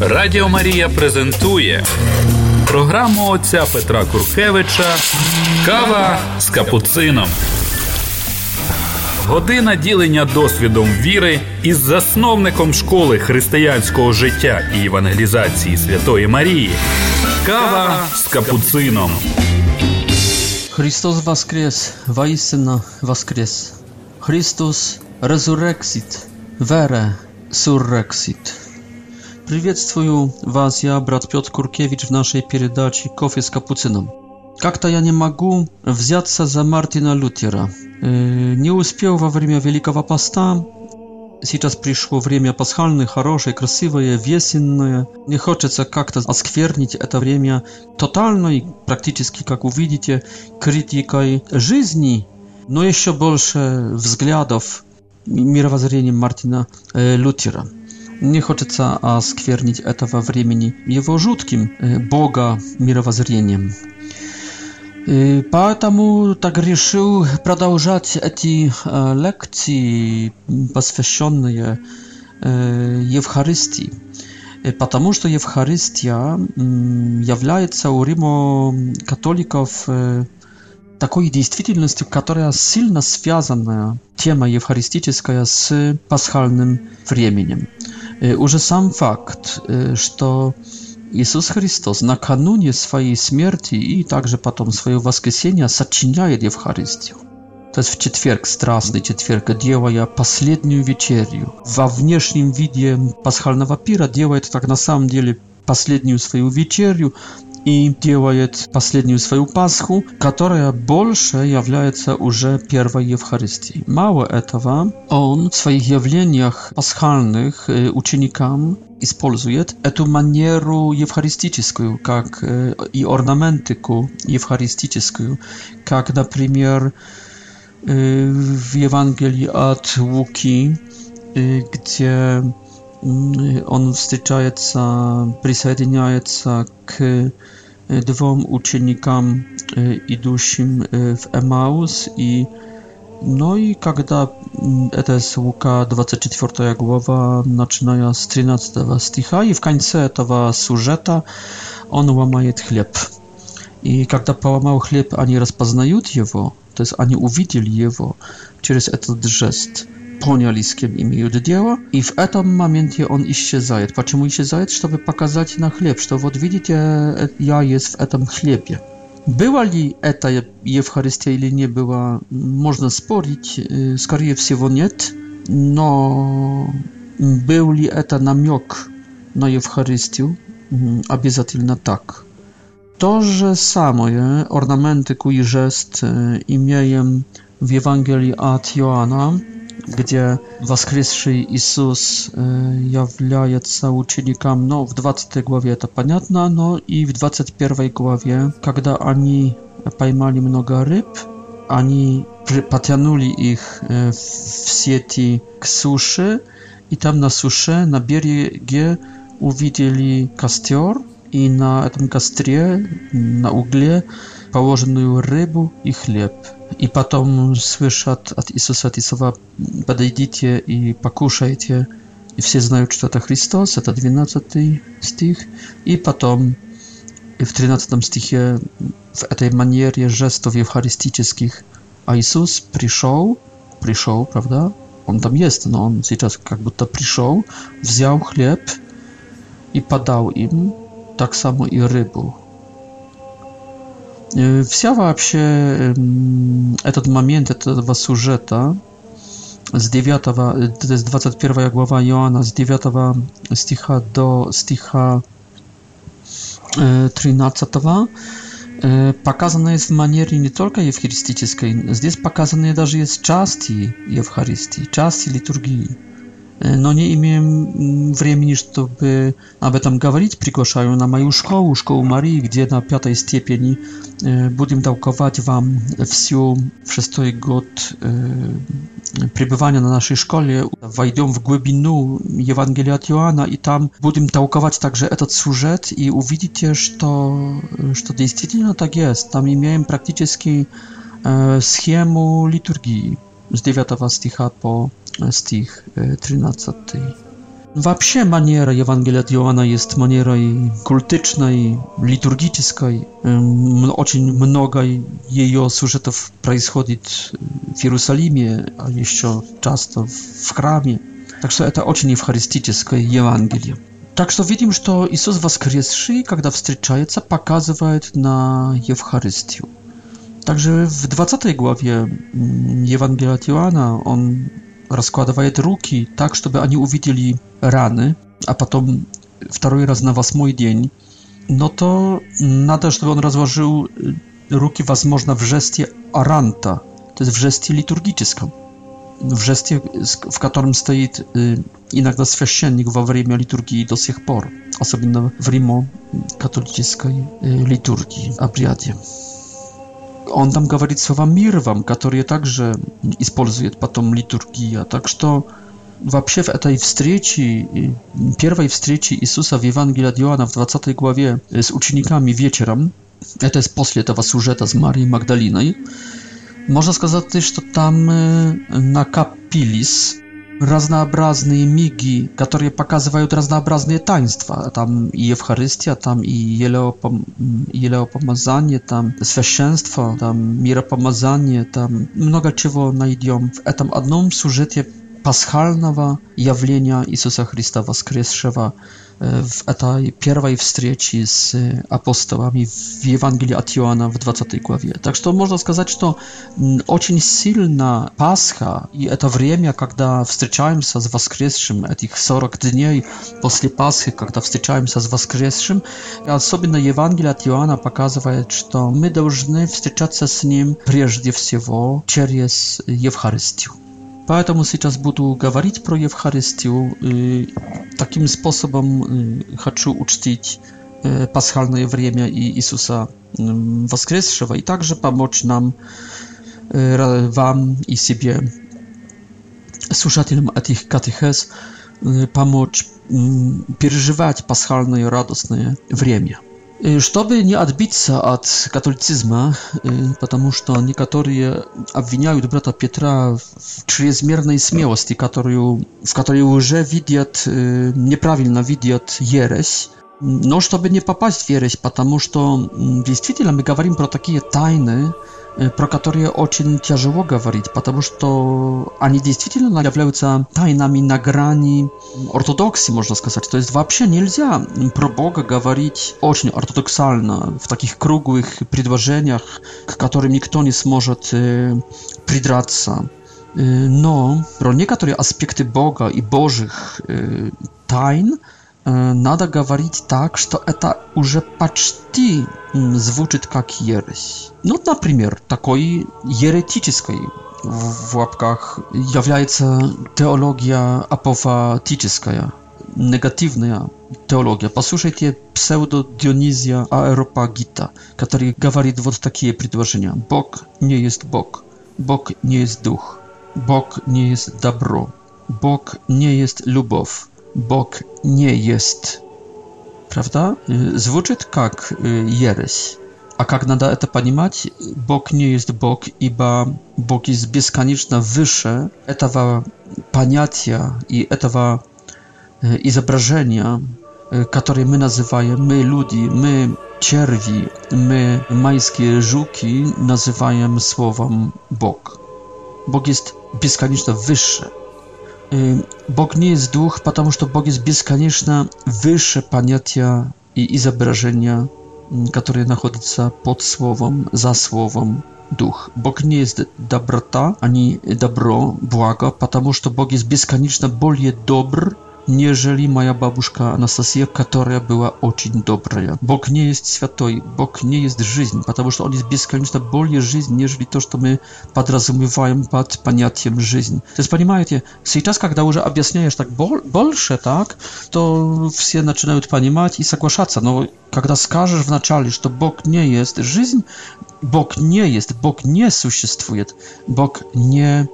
Радіо Марія презентує програму отця Петра Куркевича Кава з капуцином. Година ділення досвідом віри із засновником школи християнського життя і евангелізації Святої Марії. Кава з капуцином. Христос воскрес, воістину воскрес. Христос резурексит, вере суррексит. Приветствую вас, я брат Петр Куркевич в нашей передаче «Кофе с капуцином». Как-то я не могу взяться за Мартина Лютера. Не успел во время Великого Поста. Сейчас пришло время пасхальное, хорошее, красивое, весенное. Не хочется как-то осквернить это время тотальной, практически, как увидите, критикой жизни, но еще больше взглядов мировоззрением Мартина Лютера. Не хочется осквернить а, этого времени его жутким э, бога мировоззрением. И э, поэтому так решил продолжать эти а, лекции, посвященные э, Евхаристии. Э, потому что Евхаристия является у римо-католиков такой действительностью, которая сильно связана, тема евхаристическая, с пасхальным временем. E, Уже сам факт, e, что Иисус Христос накануне своей смерти и также потом своего воскресения сочиняет Евхаристию. То есть в четверг, страстный четверг, делая последнюю вечерю, во внешнем виде пасхального пира делает так на самом деле последнюю свою вечерю, и делает последнюю свою Пасху, которая больше является уже первой Евхаристией. Мало этого, он в своих явлениях пасхальных ученикам использует эту манеру евхаристическую, как и орнаментику евхаристическую, как, например, w Ewangelii od Łuki, gdzie Mm, on wstyczajeca, się k e, dwom uczennikom e, idusim e, w Emaus i no i kiedy mm, to jest Łuka 24 głowa, zaczynają z 13 sticha i w końcu tego sużeta on łamaje chleb. I kiedy połamał chleb, ani rozpoznają jego, to jest ani uwidzieli jego przez ten drzest понял кем имеют дело, и в этом моменте się исчезает. Почему исчезает? Чтобы показать на хлеб, что вот видите, я есть в этом хлебе. Była li eta Ewcharystia, ili nie była, można sporić, y, skoro się woniet, no był li eta namiok na Ewcharystię, mhm, abizatylna tak. To, że samo, je, ornamenty ku i żest y, w Ewangelii at Joana, где воскресший Иисус э, является ученикам, Но в 20 главе это понятно, но и в 21 главе, когда они поймали много рыб, они потянули их э, в сети к суше, и там на суше, на береге увидели костер, и на этом костре, на угле положенную рыбу и хлеб – и потом слышат от Иисуса эти слова «подойдите и покушайте». И все знают, что это Христос, это 12 стих. И потом и в 13 стихе в этой манере жестов евхаристических а Иисус пришел, пришел, правда? Он там есть, но он сейчас как будто пришел, взял хлеб и подал им, так само и рыбу. вся вообще этот момент этого сюжета с 9, то есть 21 глава Иоанна, с 9 стиха до стиха 13 показана jest w manierii nie tylko eucharystycznej, здесь показаны даже jest части Eucharystii, части liturgii но не имеем времени, чтобы об этом говорить. Приглашаю на мою школу, школу Марии, где на пятой степени будем толковать вам всю в шестой год пребывания на нашей школе. Войдем в глубину Евангелия от Иоанна и там будем толковать также этот сюжет и увидите, что, что действительно так есть. Там имеем практически схему литургии z 9 stycha po stych 13. W ogóle maniera Ewangelia Jana jest manierą kultycznej, liturgicznej. Bardzo mnogo jej sużetów происходzi w Jerusalemie, a jeszcze często w kramie. Także że to bardzo eucharystyczne Ewangelia. Także widzimy, że Jezus Woskresszy, kiedy spotyka się, pokazuje na Eucharystię. Także w 20 głowie mm, Ewangelia Joana on rozkłada ruki tak, żeby oni uwidzieli rany, a potem drugi raz na was mój dzień, no to nadal, to, żeby on rozłożył y, ruki was można w żestie aranta, to jest w żestie liturgiczną. W żestie, w którym stoi inaczej y, święcennik w czasie liturgii do tych por, osobiście w rimo katolickiej y, liturgii, abriadzie он там говорит слова «мир вам», которые также использует потом литургия. Так что вообще в этой встрече, первой встрече Иисуса в Евангелии от Иоанна в 20 главе с учениками вечером, это есть после этого сюжета с Марией Магдалиной, można сказати, że tam nakapili разнообразные миги, которые показывают разнообразные таинства. Там и Евхаристия, там и елеопомазание, там священство, там миропомазание, там много чего найдем в этом одном сюжете пасхального явления Иисуса Христа воскресшего w tej pierwszej wstrzeci z apostołami w Ewangelii od Joana w 20 głowie. Także można сказать, że to bardzo mm, silna Pascha i to время, kiedy wstrzeczajmy się z Woskrzeszym, tych 40 dni po Paschy, kiedy wstrzeczajmy się z Woskrzeszym, a osobiście Ewangelia od Joana pokazuje, że my powinniśmy wstrzeczać się z nim przede wszystkim przez Eucharystię. Поэтому сейчас буду говорить про Евхаристию. Таким способом хочу учтить пасхальное время Иисуса воскресшего и также помочь нам, вам и себе, слушателям этих катехез, помочь переживать пасхальное радостное время. Чтобы не отбиться от католицизма, потому что некоторые обвиняют брата Петра в чрезмерной смелости, которую, в которой уже видят, неправильно видят ересь, но чтобы не попасть в ересь, потому что действительно мы говорим про такие тайны, прокатория очень тяжело говорить, потому что они действительно являются тайнами на грани ортодоксии, можно сказать. То есть вообще нельзя про Бога говорить очень ортодоксально, в таких круглых предложениях, к которым никто не сможет придраться. Но про некоторые аспекты Бога и Божьих тайн – надо говорить так, что это уже почти звучит как ересь. Ну, например, такой еретической в лапках является теология апофатическая, негативная теология. Послушайте псевдо-Дионизия Аэропагита, который говорит вот такие предложения. Бог не есть Бог. Бог не есть Дух. Бог не есть добро. Бог не есть любовь. Bóg nie jest, prawda? Y, Zwróci jak y, jereś. A jak nada to panimać? Bóg nie jest Bóg, ba, Bóg jest bieskaniczna wyższe etawa paniacja i etawa y, i zobrażenia, które my nazywajemy, my ludzi, my cierwi, my majskie żuki, nazywamy słowem Bóg. Bóg jest bieskaniczna wyższe. Бог не есть дух, потому что Бог есть бесконечно выше понятия и изображения, которые находятся под словом, за словом дух. Бог не есть доброта, а не добро, благо, потому что Бог есть бесконечно более добр, nieżeli moja babuszka Анастасия, которая была очень добрая. Бог не есть святой, Бог не есть жизнь, потому что Он есть бесконечно более жизнь, нежели то, что мы подразумеваем под понятием жизнь. То есть, понимаете, сейчас, когда уже объясняешь так больше, так, то все начинают понимать и соглашаться. Но когда скажешь вначале, что Бог не есть жизнь, Бог не есть, Бог не существует, Бог не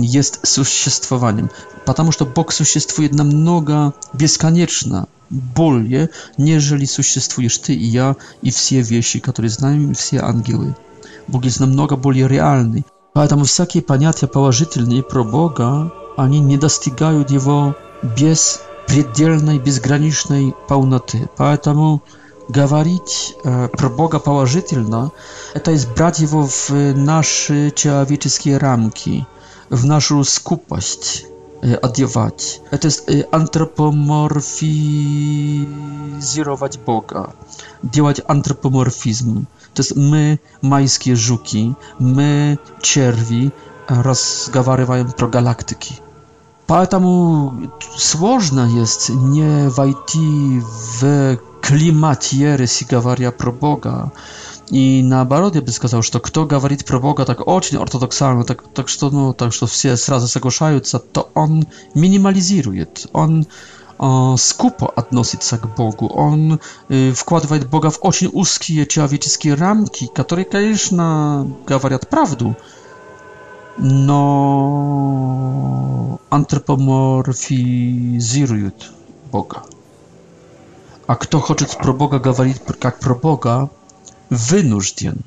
jest существованием, потому что Бог существует намного бесконечно более, нежели существуешь ты и я, и все вещи, которые знаем, и все ангелы. Бог есть намного более реальный. Поэтому всякие понятия положительные про Бога, они не достигают Его без предельной, безграничной полноты. Поэтому говорить э, про Бога положительно, это избрать Его в наши человеческие рамки – w naszą skupość odjewać. E, e, to jest e, antropomorfizować Boga, działać antropomorfizm. To jest my, majskie żuki, my, cierwi, rozgawarywają pro galaktyki. Поэтому сложно есть не войти в климат ереси, говоря про Бога, И наоборот, я бы сказал, что кто говорит про Бога так очень ортодоксально, так, так что, ну, так что все сразу соглашаются, то он минимализирует, он э, скупо относится к Богу, он э, вкладывает Бога в очень узкие человеческие рамки, которые, конечно, говорят правду, но антропоморфизируют Бога. А кто хочет про Бога говорить как про Бога, Wynurstian.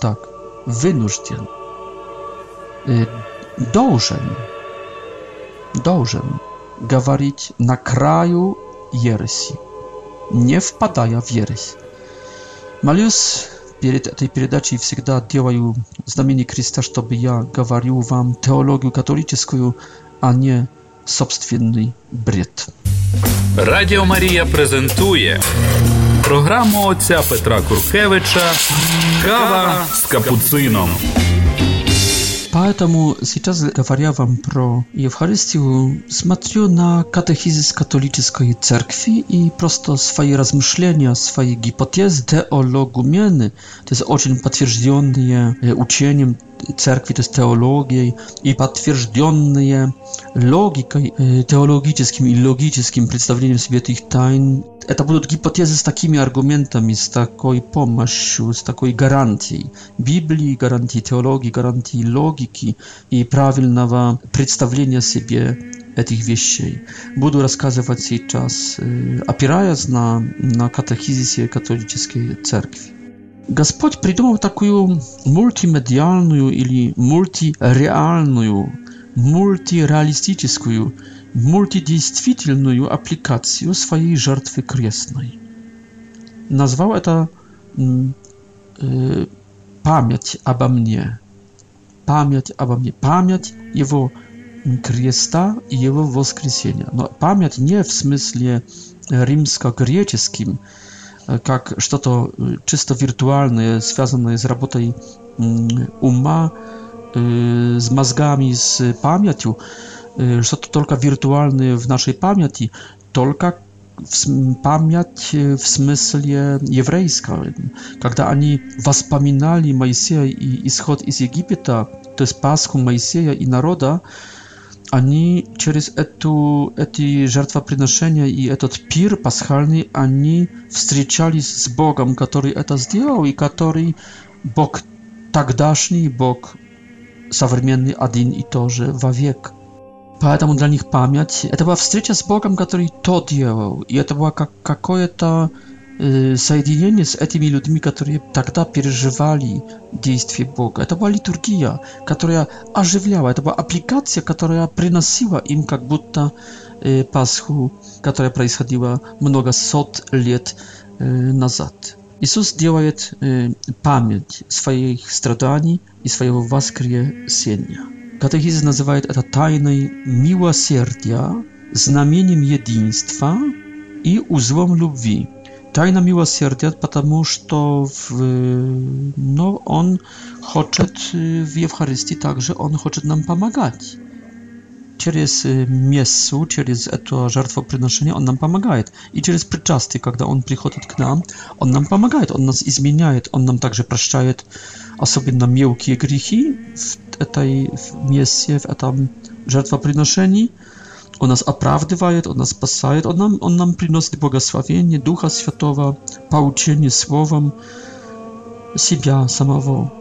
Tak, wynurstian. Должен. Должен говорить на краю ереси, не впадая в ересь. Малюс перед этой передачей всегда делаю знамение креста, чтобы я говорю вам теологию католическую, а не собственный бред. Радио Мария презентует програму отця Петра Куркевича «Кава с капуцином». Поэтому сейчас, говоря вам про Евхаристию, смотрю на катехизис католической церкви и просто свои размышления, свои гипотезы, теологумены, то есть очень подтвержденные учением церкви, то есть теологией, и подтвержденные логикой, теологическим и логическим представлением себе этих тайн. Это будут гипотезы с такими аргументами, с такой помощью, с такой гарантией Библии, гарантией теологии, гарантией логики и правильного представления себе этих вещей. Буду рассказывать сейчас, опираясь на, на катехизисе католической церкви. Господь придумал такую мультимедиальную или мультиреальную, мультиреалистическую, мультидействительную аппликацию своей жертвы крестной. Назвал это э, память обо мне. Память обо мне. Память его креста и его воскресения. Но память не в смысле римско-греческим, как что-то чисто виртуальное, связанное с работой ума, с мозгами, с памятью, что-то только виртуальное в нашей памяти, только в, память в смысле еврейском. Когда они воспоминали Моисея и исход из Египта, то есть Пасху Моисея и народа, они через эту, эти жертвоприношения и этот пир пасхальный, они встречались с Богом, который это сделал, и который Бог тогдашний, Бог современный один и же вовек. Поэтому для них память — это была встреча с Богом, который тот делал, и это было как какое-то соединение с этими людьми, которые тогда переживали действие Бога. Это была литургия, которая оживляла, это была аппликация, которая приносила им как будто Пасху, которая происходила много сот лет назад. Иисус делает память своих страданий и своего воскресения. Катехизис называет это тайной милосердия, знамением единства и узлом любви тайна милосердия, потому что в, no, On хочет w Eucharystii także, On хочет nam pomagać. Через мессу, через это жертвоприношение Он нам помогает. И через причастие, когда Он приходит к нам, Он нам помогает, Он нас изменяет, Он нам также прощает особенно мелкие грехи в этой в мессе, в этом жертвоприношении. Он нас оправдывает, Он нас спасает, Он нам, он нам приносит благословение Духа Святого, поучение Словом себя самого.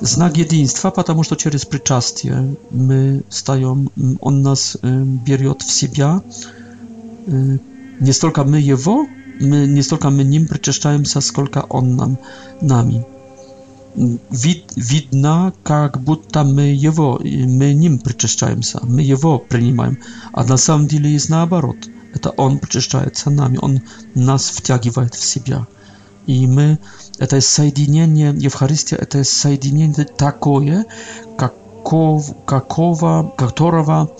Знак единства, потому что через причастие мы стаем, Он нас берет в себя. Не столько мы Его, мы не столько мы Ним причащаемся, сколько Он нам, нами. вид, видно, как будто мы его, мы ним причащаемся, мы его принимаем. А на самом деле есть наоборот. Это он причащается нами, он нас втягивает в себя. И мы, это соединение, Евхаристия, это соединение такое, каков, какого, которого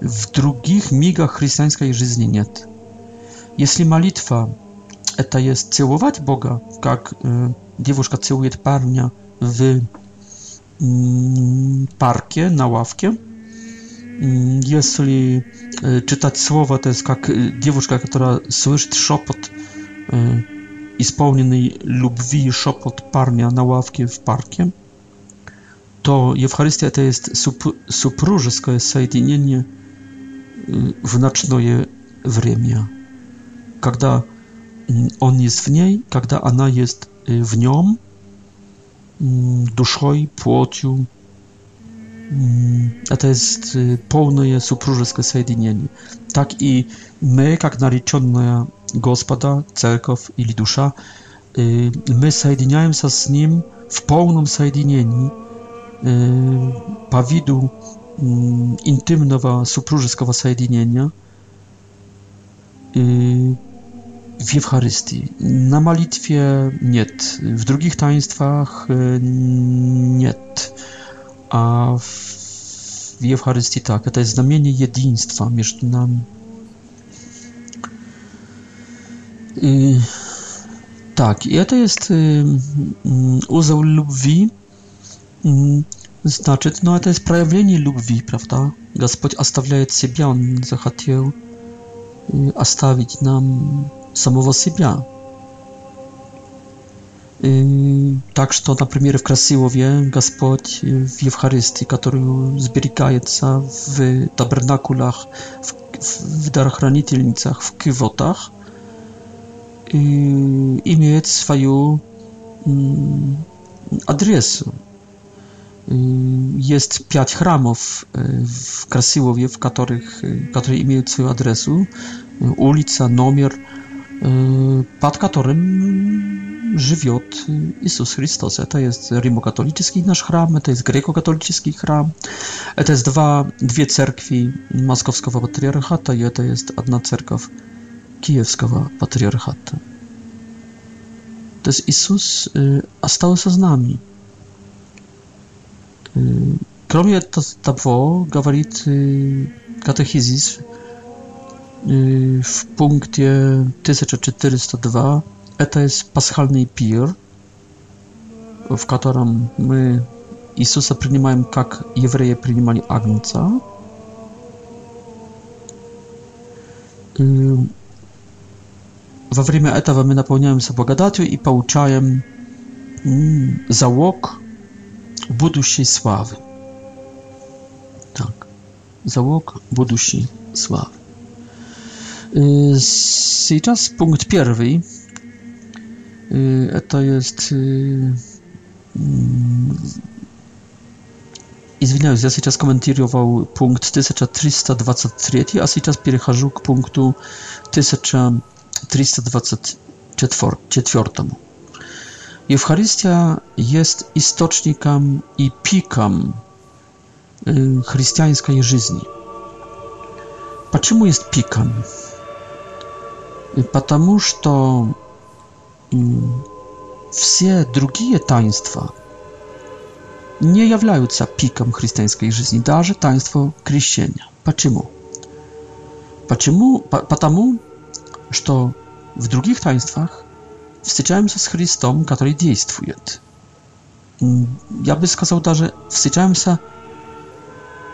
в других мигах христианской жизни нет. Если молитва это есть целовать Бога, как dziewuszka całuje parnia w mm, parkie, na ławkę. Mm, jeśli e, czytać słowa, to jest jak e, dziewuszka, która słyszy szopot e, i spełnionej lubwi szopot parnia na ławkę w parkie, to Eucharystia to jest supróżyska, jest sojedinienie w nocne wremia. Kiedy mm, on jest w niej, kiedy ona jest Y, w nią mm, duszą, płocią. Mm, a to jest y, pełne supróżeskie sojedynienie. Tak i my, jak narzeczona gospoda, cerkow ili dusza, y, my sojedyniamy się z nim w pełnym sojedynieniu po widu mm, intymnego supróżeskiego sojedynienia w Eucharystii. Na malitwie nie, w drugich taństwach y, nie, a w Eucharystii tak. To jest znamienie jedynstwa między nami. I, y, tak, i to jest y, mm, uzeł lubwi, mm, znaczy, no, to jest проявление любви, prawda? Господь оставляет себя, on захотел zostawić nam самого себя. Так что, например, в Красилове Господь в Евхаристии, которую сберегается в табернакулах, в, в дарохранительницах, в кивотах, имеет свою adresu. Jest pięć chramów w Krasiłowie, w których, które mają swój adresu, ulica, numer, E, pod którym żywiot Jezus Chrystus. E, to jest rymokatolicki nasz chram, e, to jest grekokatoliczny chram, to jest dwa, dwie cerkwi moskowskiego patriarchata i to jest jedna cerkiew kijowskiego patriarchata. To jest Jezus został остался nami. нами. to кроме to говорит э, w punkcie 1402 to jest paschalny пир, w którym my Иисуса принимаем, как евреи принимали Агнца. Во время этого мы наполняемся благодатью и получаем залог будущей славы. Так, залог будущей славы. Сейчас пункт первый. Это есть... Извиняюсь, я сейчас комментировал пункт 1323, а сейчас перехожу к пункту 1324. Eucharystia jest istocznikiem i pikiem chrześcijańskiej żyzni. Почему jest pikiem? потому что все другие таинства не являются пиком христианской жизни, даже таинство крещения. Почему? Почему? Потому что в других таинствах встречаемся с Христом, который действует. Я бы сказал даже, встречаемся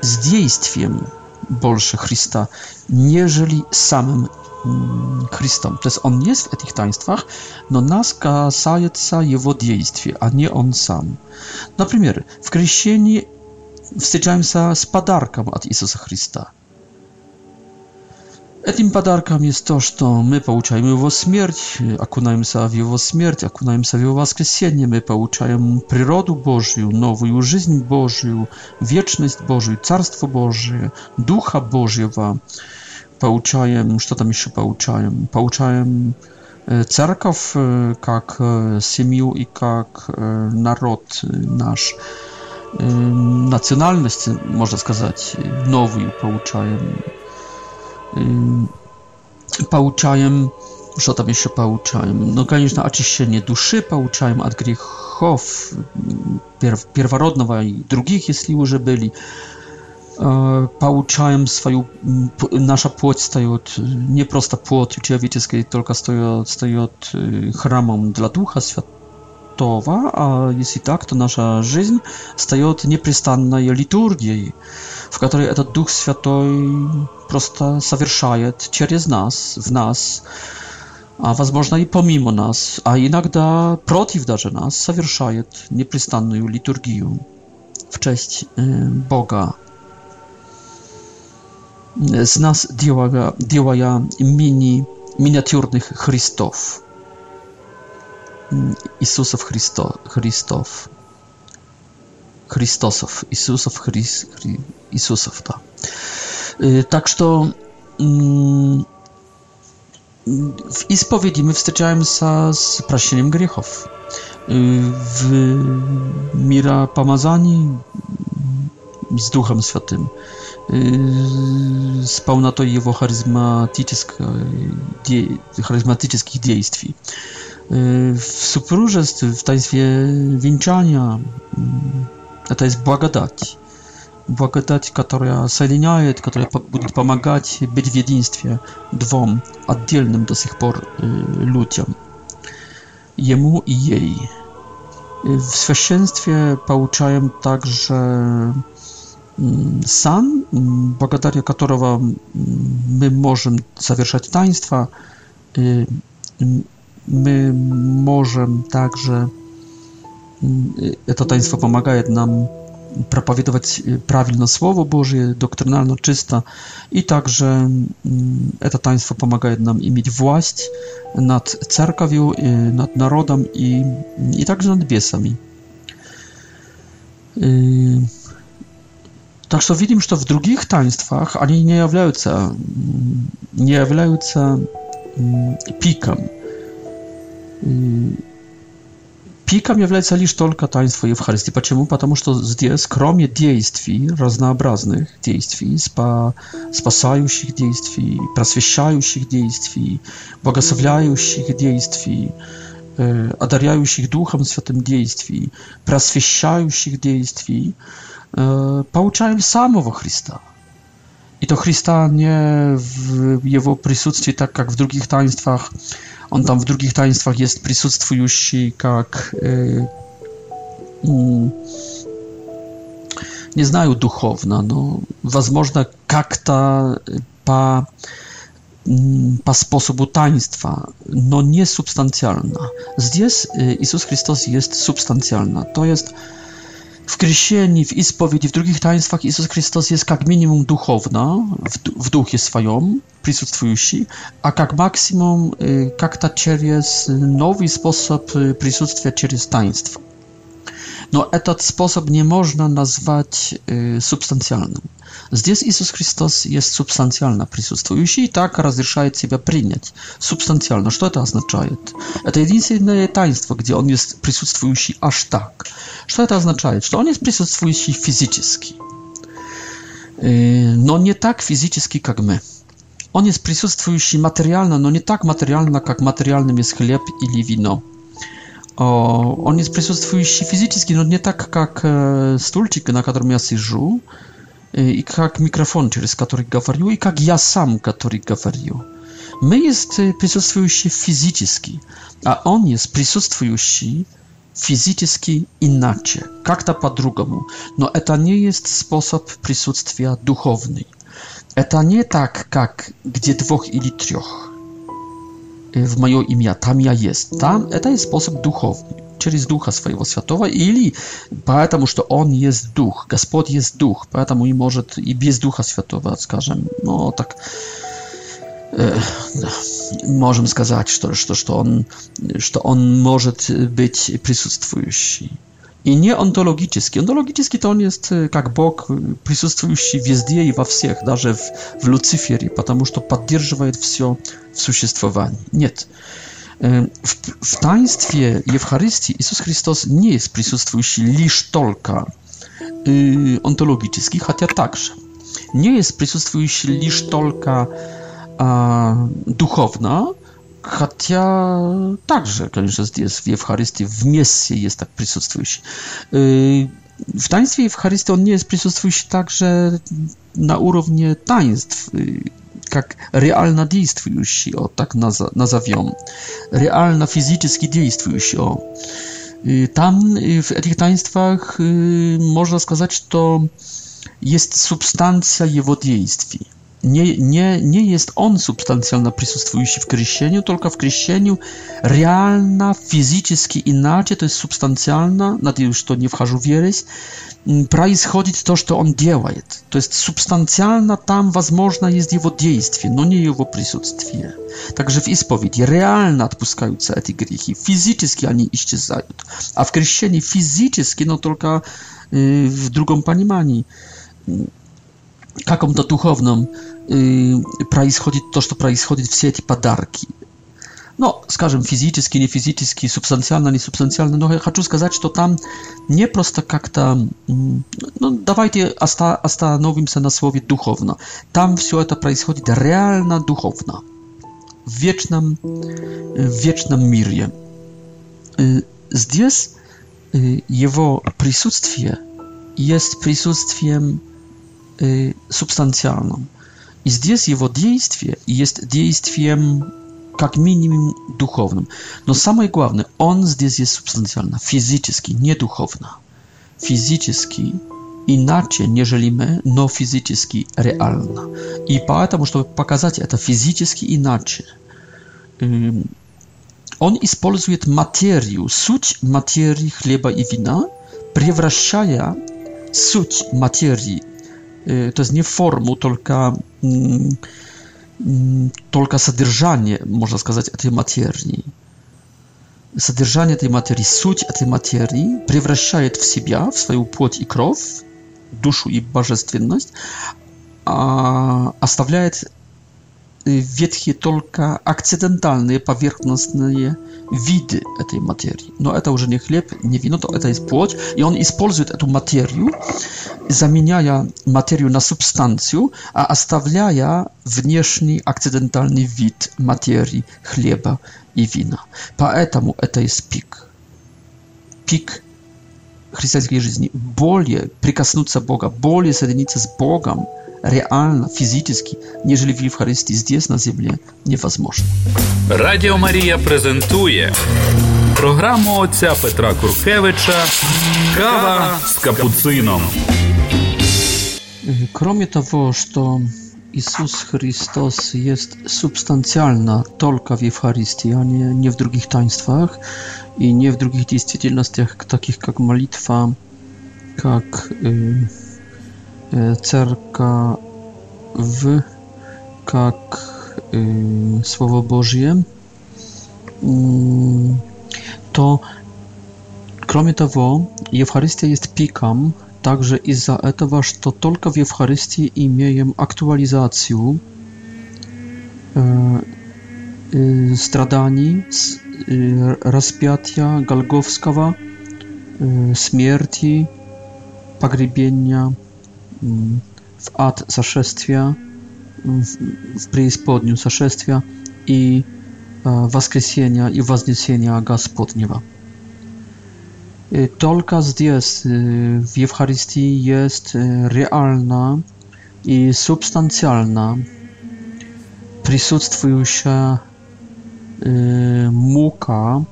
с действием больше Христа, нежели самым Христом. То есть он есть в этих таинствах, но нас касается его действия, а не он сам. Например, в крещении встречаемся с подарком от Иисуса Христа. Этим подарком есть то, что мы получаем его смерть, окунаемся в его смерть, окунаемся в его воскресение, мы получаем природу Божью, новую жизнь Божью, вечность Божью, Царство Божие, Духа Божьего получаем, что там еще получаем? Получаем церковь как семью и как народ наш. Национальность, можно сказать, новую получаем. Получаем, что там еще получаем? Ну, конечно, очищение души получаем от грехов первородного и других, если уже были получаем свою... Наша плоть встает, не просто плотью человеческой, только встает, встает храмом для Духа Святого, а если так, то наша жизнь встает непрестанной литургией, в которой этот Дух Святой просто совершает через нас, в нас, а возможно и помимо нас, а иногда против даже нас совершает непрестанную литургию в честь Бога z nas działa, mini, miniaturnych Chrystów. Mm, Jezusów Chrysto, Chrystów. Chrystosów. Jezusów Chrystów. Tak. Y, tak, że mm, w ispowiedzi my wstrzymujemy się z praszeniem grzechów. Y, w mira z Duchem Świętym с полнотой его де, харизматических действий. В супружестве, в таинстве венчания это есть благодать. Благодать, которая соединяет, которая будет помогать быть в единстве двум отдельным до сих пор людям, ему и ей. В священстве получаем также сан, благодаря которого мы можем совершать таинства, мы можем также, это таинство помогает нам проповедовать правильно Слово Божье, доктринально чисто, и также это таинство помогает нам иметь власть над церковью, над народом и, и также над бесами. Так что видим, что в других таинствах они не являются, не являются пиком. Пиком является лишь только таинство Евхаристии. Почему? Потому что здесь, кроме действий, разнообразных действий, спа, спасающих действий, просвещающих действий, благословляющих действий, э, одаряющих Духом Святым действий, просвещающих действий, получаем самого Христа. И то Христа не в его присутствии, так как в других таинствах, он там в других таинствах есть присутствующий, как, э, не знаю духовно, но, возможно, как-то по, по способу таинства, но не субстанциально. Здесь Иисус Христос есть субстанциально, то есть w kresieni, w исповеди, w drugich taństwach Jezus Chrystus jest jak minimum duchowna, w, w duchie swoim присутствующий, a jak maksimum, jak y, to przez nowy sposób присутствия через таинство. No, ten sposób nie można nazwać y, substancjalnym. Zdjęcie Jezus Chrystus jest substancjalna prysustujący i tak rozrzeszaje siebie przyjąć. Substancjalna, co to oznacza? To jedyne taństwo, gdzie On jest prysustujący aż tak. Co to oznacza? Że On jest prysustujący fizyczny? No nie tak fizyczny, jak my. On jest prysustujący materialny, no nie tak materialny, jak materialnym jest chleb ili wino on jest przesłuchujący fizyczny, no nie tak jak e, na którym ja siżu, i jak mikrofon, przez który gawarił, i jak ja sam, który gawarił. My jest e, przesłuchujący fizyczny, a on jest przesłuchujący fizyczny inaczej, jak ta po-drugomu. No, to nie jest sposób przesłuchania duchowny. Eta nie tak, jak gdzie dwóch ili trzech в мое имя, там я есть. Там это и способ духовный, через Духа Своего Святого, или потому что Он есть Дух, Господь есть Дух, поэтому и может и без Духа Святого, скажем, ну так э, можем сказать, что, что, что, он, что Он может быть присутствующий i nieontologiczny. Ontologiczny to on jest y, jak Bóg, присутствующий везде i we wszystkich, nawet w, w Lucyferie, ponieważ to w все w существовании. Nie. W, w taństwie Ewcharystii Jezus Chrystus nie jest присутствующий lisz tylko y, ontologiczny, chociaż także. Nie jest присутствующий lisz tylko duchowna, Хотя также, конечно, здесь в Евхаристии вместе есть так присутствующий. В таинстве Евхаристии он не есть присутствующий также на уровне таинств, как реально действующий, о, так назовем, реально физически действующий. О. И там в этих таинствах можно сказать, что есть субстанция его действий nie, nie, nie jest on substancjalna przysustwujący w krysieniu, tylko w krysieniu realna, fizycznie inaczej, to jest substancjalna, na tym już to nie wchodzę w wierzyć, происходит to, co on działaje. To jest substancjalna tam, возможно, jest jego dziejstwie, no nie jego присутствие. Także w ispowiedzi realna odpuszczają się grychi, grzechy, fizycznie oni iścizają. A w krysieniu fizycznie, no tylko y, w drugą pani mani каком-то духовном э, происходит то, что происходит, все эти подарки. Но, скажем, физически, не физически, субстанциально, не субстанциально, но я хочу сказать, что там не просто как-то... Ну, давайте оста остановимся на слове «духовно». Там все это происходит реально духовно, в вечном, в вечном мире. Здесь его присутствие есть присутствием Y, substancjalną. I jest jego dziejstwie jest dziejstwem jak minimum duchownym. No samo i główne, on zdjęć jest substancjalna, fizyczny, nie duchowna. Fizyczny inaczej, niżeli my, no fizyczny, realna. I поэтому, żeby pokazać, to fizyczny inaczej, y, on используje materię, suć materii chleba i wina, превращая suć materii то есть не форму, только, только содержание, можно сказать, этой материи. Содержание этой материи, суть этой материи превращает в себя, в свою плоть и кровь, душу и божественность, а оставляет ветхие только акцидентальные поверхностные виды этой материи. Но это уже не хлеб, не вино, то это есть плоть. И он использует эту материю, заменяя материю на субстанцию, а оставляя внешний акцидентальный вид материи хлеба и вина. Поэтому это есть пик. Пик христианской жизни. Более прикоснуться Бога, более соединиться с Богом – реально, физически, нежели в Евхаристии здесь, на земле, невозможно. Радіо Марія презентує програму отця Петра Куркевича «Кава с капуцином». Кроме того, что Иисус Христос есть субстанциально только в Евхаристии, а не, не в других таинствах и не в других действительностях, таких как молитва, как э, cerka w jak y, słowo Bożie, mm, to kromie tego, Eucharystia jest pikam, także i za to, to tylko w Eucharystii imię aktualizację y, y, stradani, raspiatia galgowskawa, y, śmierci, pogrzebienia w ad сошествия, в, в преисподнюю сошествия и воскресения и вознесения Господнего. Только здесь, в Евхаристии, есть реально и субстанциально присутствующая мука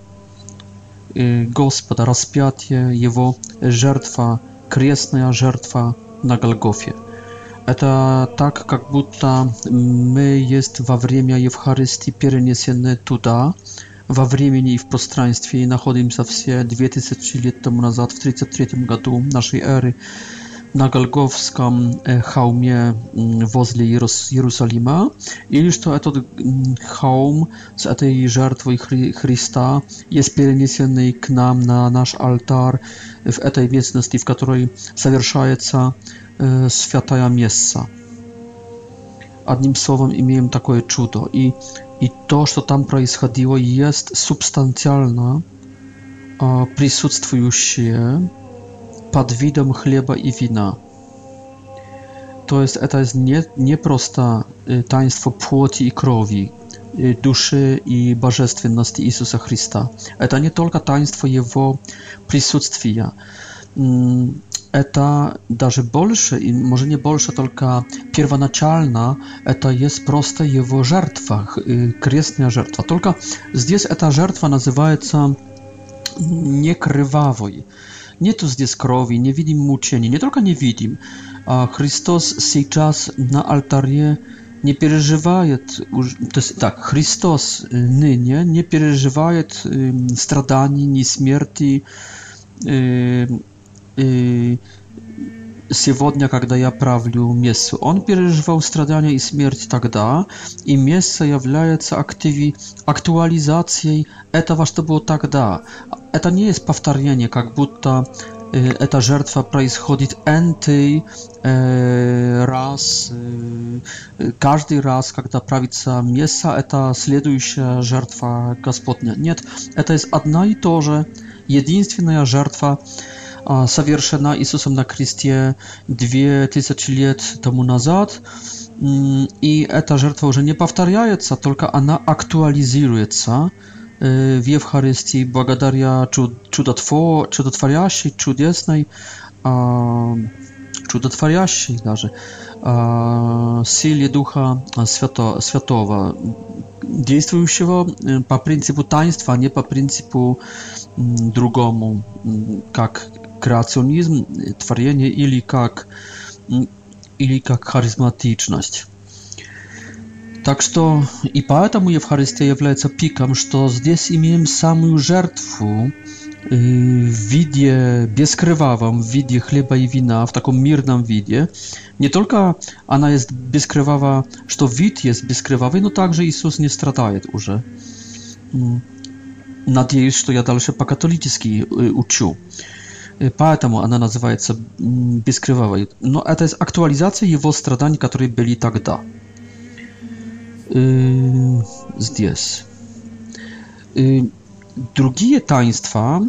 Господа, распятие Его, жертва, крестная жертва на Голгофе. Это так, как будто мы есть во время Евхаристии перенесены туда, во времени и в пространстве, и находимся все 2000 лет тому назад, в 33 году нашей эры, na Galgowskim Golgowskom e, mm, w wozli Jerozolima i już to ten mm, chałm z tej żartwy Chrysta jest przeniesiony k nam na nasz altar w tej miejscowości, w której zawieszaje się e, święta miejsca. Jednym słowem, imiem takie cudo i i to, co tam происходило, jest substancjalne, присутствующее под видом хлеба и вина. То есть это не, не просто таинство плоти и крови, души и божественности Иисуса Христа. Это не только таинство Его присутствия, это даже больше, и może nie больше, tylko pierwoначalna, это jest просто Его жертва, крестная жертва. Только здесь эта жертва называется некрывавой. кровавой nie tu z nie widzimy mu cieni, nie tylko nie widzimy, a Chrystus teraz na altarze nie przeżywa, to jest tak, Chrystus nynie nie przeżywa y, stradani, ni śmierci, сегодня, когда я правлю мессу. Он переживал страдания и смерть тогда, и месса является активи... актуализацией этого, что было тогда. Это не есть повторение, как будто э, эта жертва происходит энтый э, раз. Э, каждый раз, когда правится месса, это следующая жертва Господня. Нет, это есть одна и то же, единственная жертва, э, совершена Иисусом на кресте 2000 лет тому назад. И эта жертва уже не повторяется, только она актуализируется в Евхаристии благодаря чудотво, чудотворящей, чудесной, чудотворящей даже силе Духа Свято, Святого, действующего по принципу таинства, а не по принципу другому, как kreacjonizm, twardzenie ili jak ili jak charyzmatyczność. Tak, że i je w Eucharystia jest pikam, że zdes imiem samą żertwę y, w widzie bezkrwawym, w widzie chleba i wina, w takim mirnym widzie. Nie tylko ona jest bezkrwawa, że to wid jest bezkrwawy, no także Jezus nie strata już. Mm. Nadzieję, że ja dalsze po katolicki y, uczył поэтому она называется бескрывавой. Но это актуализация его страданий, которые были тогда. Здесь. Другие таинства,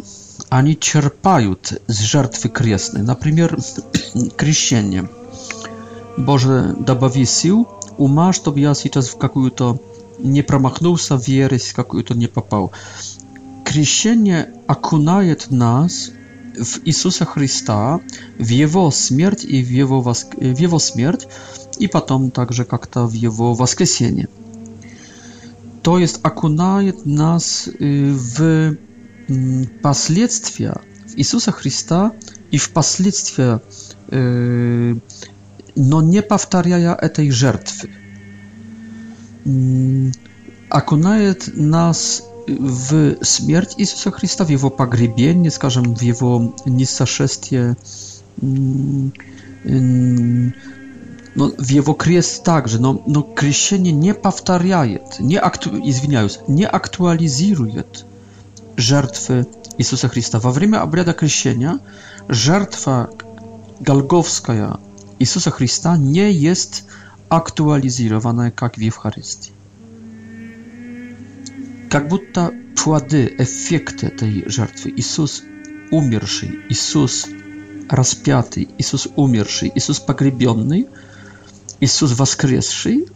они черпают с жертвы крестной. Например, крещение. Боже, добави сил, ума, чтобы я сейчас в какую-то не промахнулся, в ересь какую-то не попал. Крещение окунает нас в Иисуса Христа, в Его смерть и в Его, воск... в его смерть, и потом также как-то в Его воскресение. То есть окунает нас э, в последствия в Иисуса Христа и в последствия, э, но не повторяя этой жертвы. Окунает нас в смерть Иисуса Христа, в его погребение, скажем, в его несошествие, но в его крест также, но, но крещение не повторяет, не акту, извиняюсь, не актуализирует жертвы Иисуса Христа. Во время обряда крещения жертва голговская Иисуса Христа не есть актуализирована, как в Евхаристии как будто плоды, эффекты этой жертвы. Иисус умерший, Иисус распятый, Иисус умерший, Иисус погребенный, Иисус воскресший.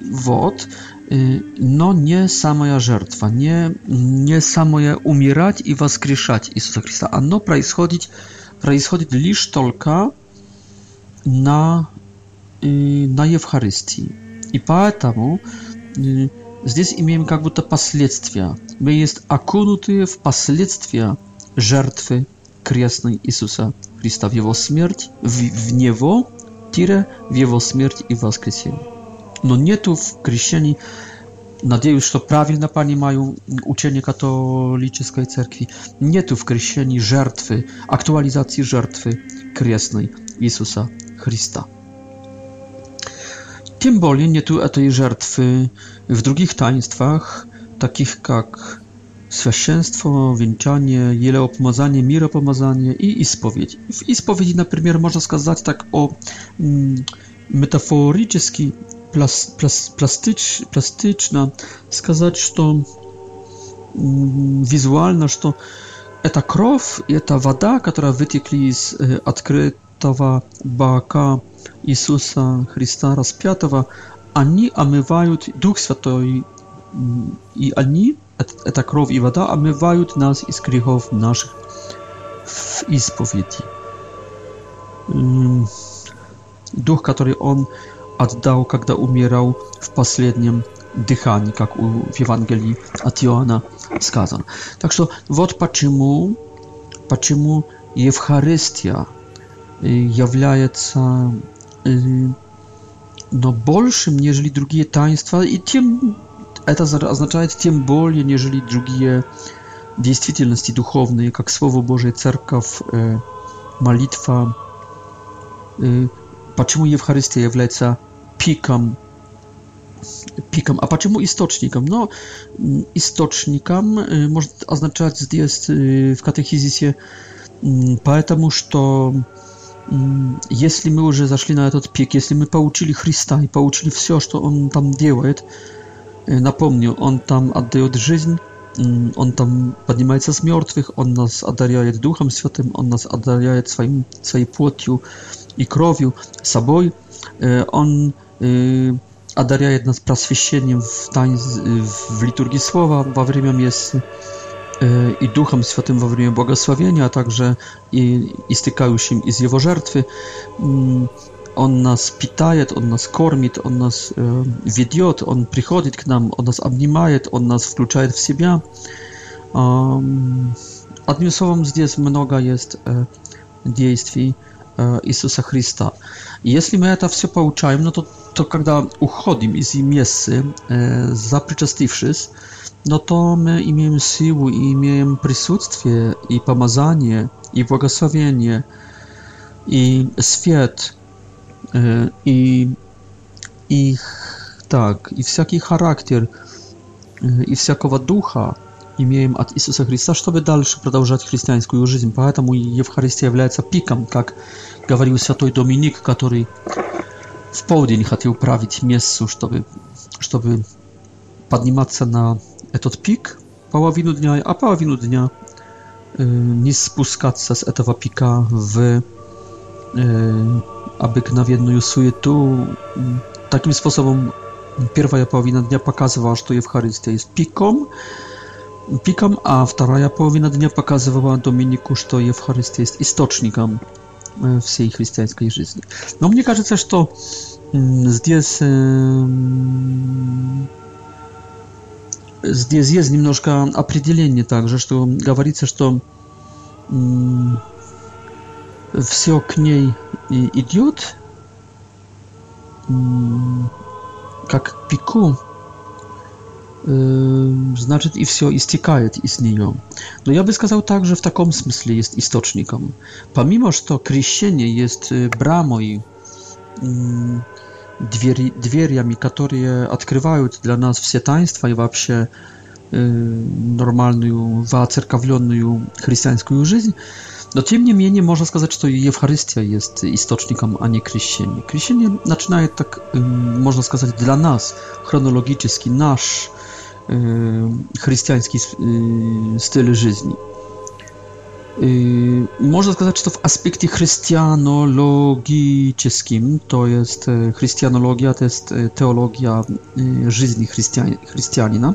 Вот. Но не самая жертва, не, не самое умирать и воскрешать Иисуса Христа. Оно происходит, происходит лишь только на, на Евхаристии. И поэтому здесь имеем как будто последствия. Мы есть окунутые в последствия жертвы крестной Иисуса Христа, в Его смерть, в, в Него, тире, в Его смерть и воскресение. Но нету в крещении, надеюсь, что правильно понимаю учение католической церкви, нету в крещении жертвы, актуализации жертвы крестной Иисуса Христа. Тем более нету этой жертвы W drugich taństwach, takich jak священство, wieńczanie, Jeleopomazanie, miropomazanie i ispowiedź. W ispowiedzi, na przykład, można skazać tak o mm, metaforycznie, plas, plas, plastycz, plastyczna, сказать, что mm, wizualna, что это кровь, это вода, которая вытекли из открытого бака Иисуса они омывают Дух Святой, и они, это кровь и вода, омывают нас из грехов наших в исповеди. Дух, который Он отдал, когда умирал в последнем дыхании, как у, в Евангелии от Иоанна сказано. Так что вот почему, почему Евхаристия э, является э, no, bolszym, nieżeli другие таинства, и тем это означает тем более, нежели другие действительности духовные, как Слово Божие, Церковь, э, молитва. Э, почему Евхаристия является пиком, пиком, а почему источником? No, источником э, может означать здесь э, в катехизисе, э, потому что э, Если мы уже зашли на этот пик, если мы получили Христа и получили все, что Он там делает, напомню, Он там отдает жизнь, Он там поднимается с мертвых, Он нас одаряет Духом Святым, Он нас одаряет своим, своей плотью и кровью, собой, Он одаряет нас просвещением в, тайн, в литургии Слова во время мессы, E, i Duchem Świętym во время błogosławienia, a także i, i stykają się i z Jego żertwy. Mm, on nas pitaje, On nas kormi, On nas e, wiedzie, On przychodzi k nam, On nas obnimaje, On nas wklucza w siebie. Jednym z dies mnoga jest e, dziejstw Jezusa Chrysta. Jeśli my to wszystko pouczajmy, no to, to kiedy uchodzimy z miejsca, zaprzeczastywszy się, Но то мы имеем силу и имеем присутствие и помазание и благословение и свет и и так и всякий характер и всякого духа имеем от Иисуса Христа, чтобы дальше продолжать христианскую жизнь. Поэтому Евхаристия является пиком, как говорил святой Доминик, который в полдень хотел править мессу, чтобы, чтобы подниматься на этот пик половину дня, а половину дня э, не спускаться с этого пика в э, обыкновенную суету. Таким способом первая половина дня показывала, что Евхаристия есть пиком, пиком, а вторая половина дня показывала Доминику, что Евхаристия есть источником всей христианской жизни. Но мне кажется, что здесь э, здесь есть немножко определение также, что говорится, что все к ней идет, как к пику, э, значит и все истекает из нее. Но я бы сказал также в таком смысле есть источником. Помимо, что крещение есть э, брамой, двери, дверями, которые открывают для нас все таинства и вообще э, нормальную, воцерковленную христианскую жизнь. Но тем не менее можно сказать, что Евхаристия есть источником, а не крещение. Крещение начинает так, э, можно сказать, для нас хронологически наш э, христианский э, стиль жизни. Można сказать, что в аспекте христианологическим, то есть христианология, то есть теология жизни христиан, христианина,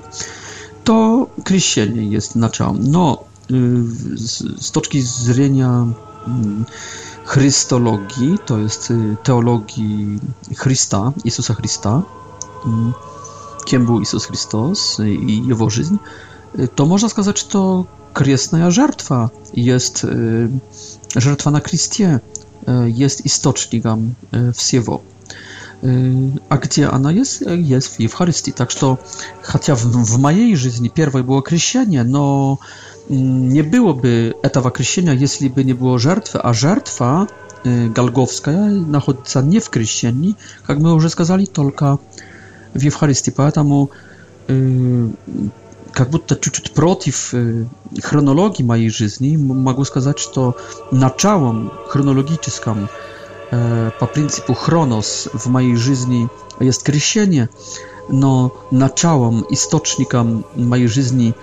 to крещение jest началом. Но z точки зрения chrystologii, to jest teologii Chrysta, Jezusa Chrysta, kim był Jezus Chrystus i jego życie, to można сказать, że to kresna żertwa jest y, żertwa na Chrystie y, jest y, w siewo, A gdzie ona jest? Jest w Eucharystii. Tak, że chociaż w, w mojej życiu pierwsze było krzyżenie, no mm, nie byłoby tego krzyżenia, jeśli by nie było żertwy, a żertwa galgowska znajduje nie w krzyżeniu, jak my już сказали, tylko w Eucharystii. Dlatego y, как будто чуть-чуть против хронологии моей жизни, могу сказать, что началом хронологическим по принципу хронос в моей жизни есть крещение, но началом, источником моей жизни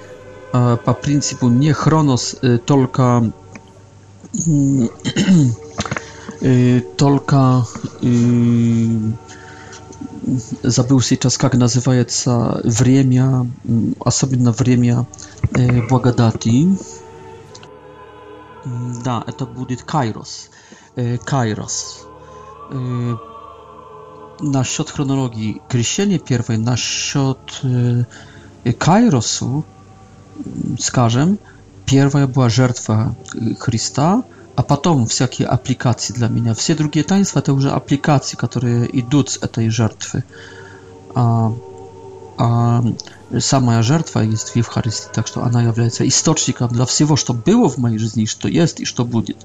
по принципу не хронос, только только забыл сейчас, как называется время, особенно время э, благодати. Да, это будет Кайрос. Э, Кайрос. Э, насчет хронологии крещения первой, насчет э, Кайросу, скажем, первая была жертва Христа – а потом всякие аппликации для меня. Все другие таинства это уже аппликации, которые идут с этой жертвы. А, а самая жертва есть в Евхаристии, так что она является источником для всего, что было в моей жизни, что есть и что будет.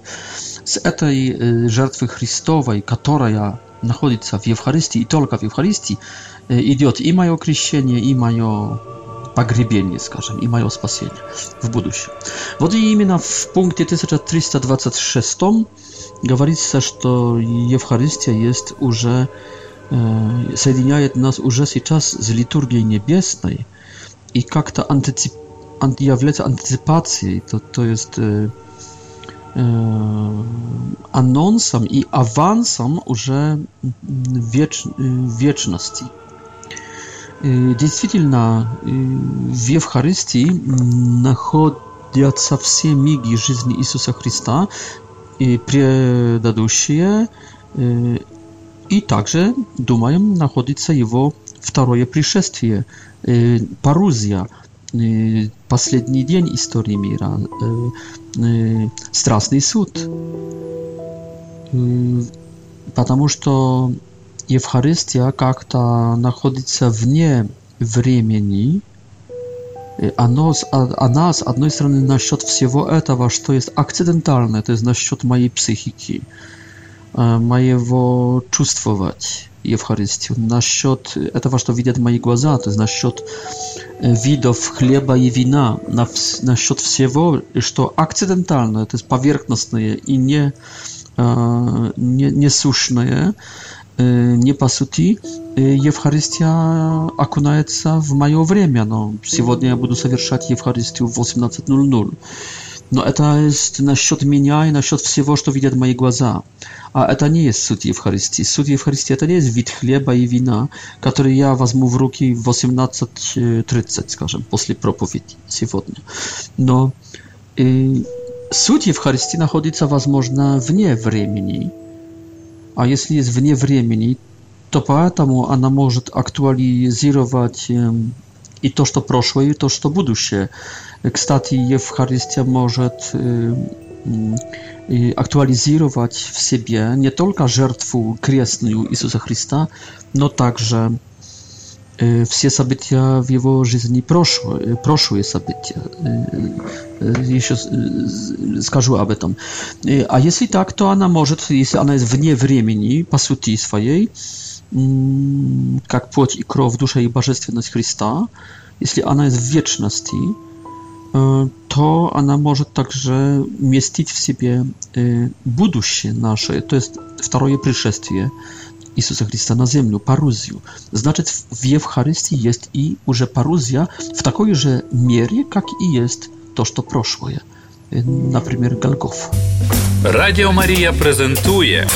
С этой э, жертвы Христовой, которая находится в Евхаристии и только в Евхаристии, э, идет и мое крещение, и мое погребение, скажем, и мое спасение в будущем. Вот и именно в пункте 1326 говорится, что Евхаристия есть уже э, соединяет нас уже сейчас с литургией небесной и как-то антицип, анти, является антиципацией, то, то есть э, э, анонсом и авансом уже веч, вечности. Э, действительно, э, в Евхаристии находятся все миги жизни Иисуса Христа, и предыдущие, э, и также, думаем, находится его второе пришествие, парузия, последний день истории мира, страстный суд. Потому что Евхаристия как-то находится вне времени, оно, она, с одной стороны, насчет всего этого, что есть акцидентальное, то есть насчет моей психики, моего чувствовать Евхаристию, насчет этого, что видят мои глаза, то есть насчет видов хлеба и вина, насчет всего, что акцидентальное, то есть поверхностное и не, не, несущное, Э, не по сути, э, Евхаристия окунается в мое время. Но сегодня я буду совершать Евхаристию в 18.00. Но это есть насчет меня и насчет всего, что видят мои глаза. А это не есть суть Евхаристии. Суть Евхаристии – это не есть вид хлеба и вина, который я возьму в руки в 18.30, скажем, после проповеди сегодня. Но и э, суть Евхаристии находится, возможно, вне времени. a jeśli jest w wnie времени, to поэтому ona może aktualizować i to, co przeszło, i to, co się. Kstati, Eucharystia może aktualizować w siebie nie tylko żertwę kresną Jezusa Chrysta, no także все события в его жизни прошлые, прошлые события. Еще скажу об этом. А если так, то она может, если она есть вне времени, по сути своей, как плоть и кровь, душа и божественность Христа, если она есть в вечности, to ona może także mieścić w sobie будущее nasze, to jest wtoje przyszestie Jezusa Chrysta na ziemię, paruzju. Znaczy w Eucharystii jest i że paruzja w takiej że mierze, jak i jest to, co proszło je. Na przykład Golgof. Radio Maria prezentuje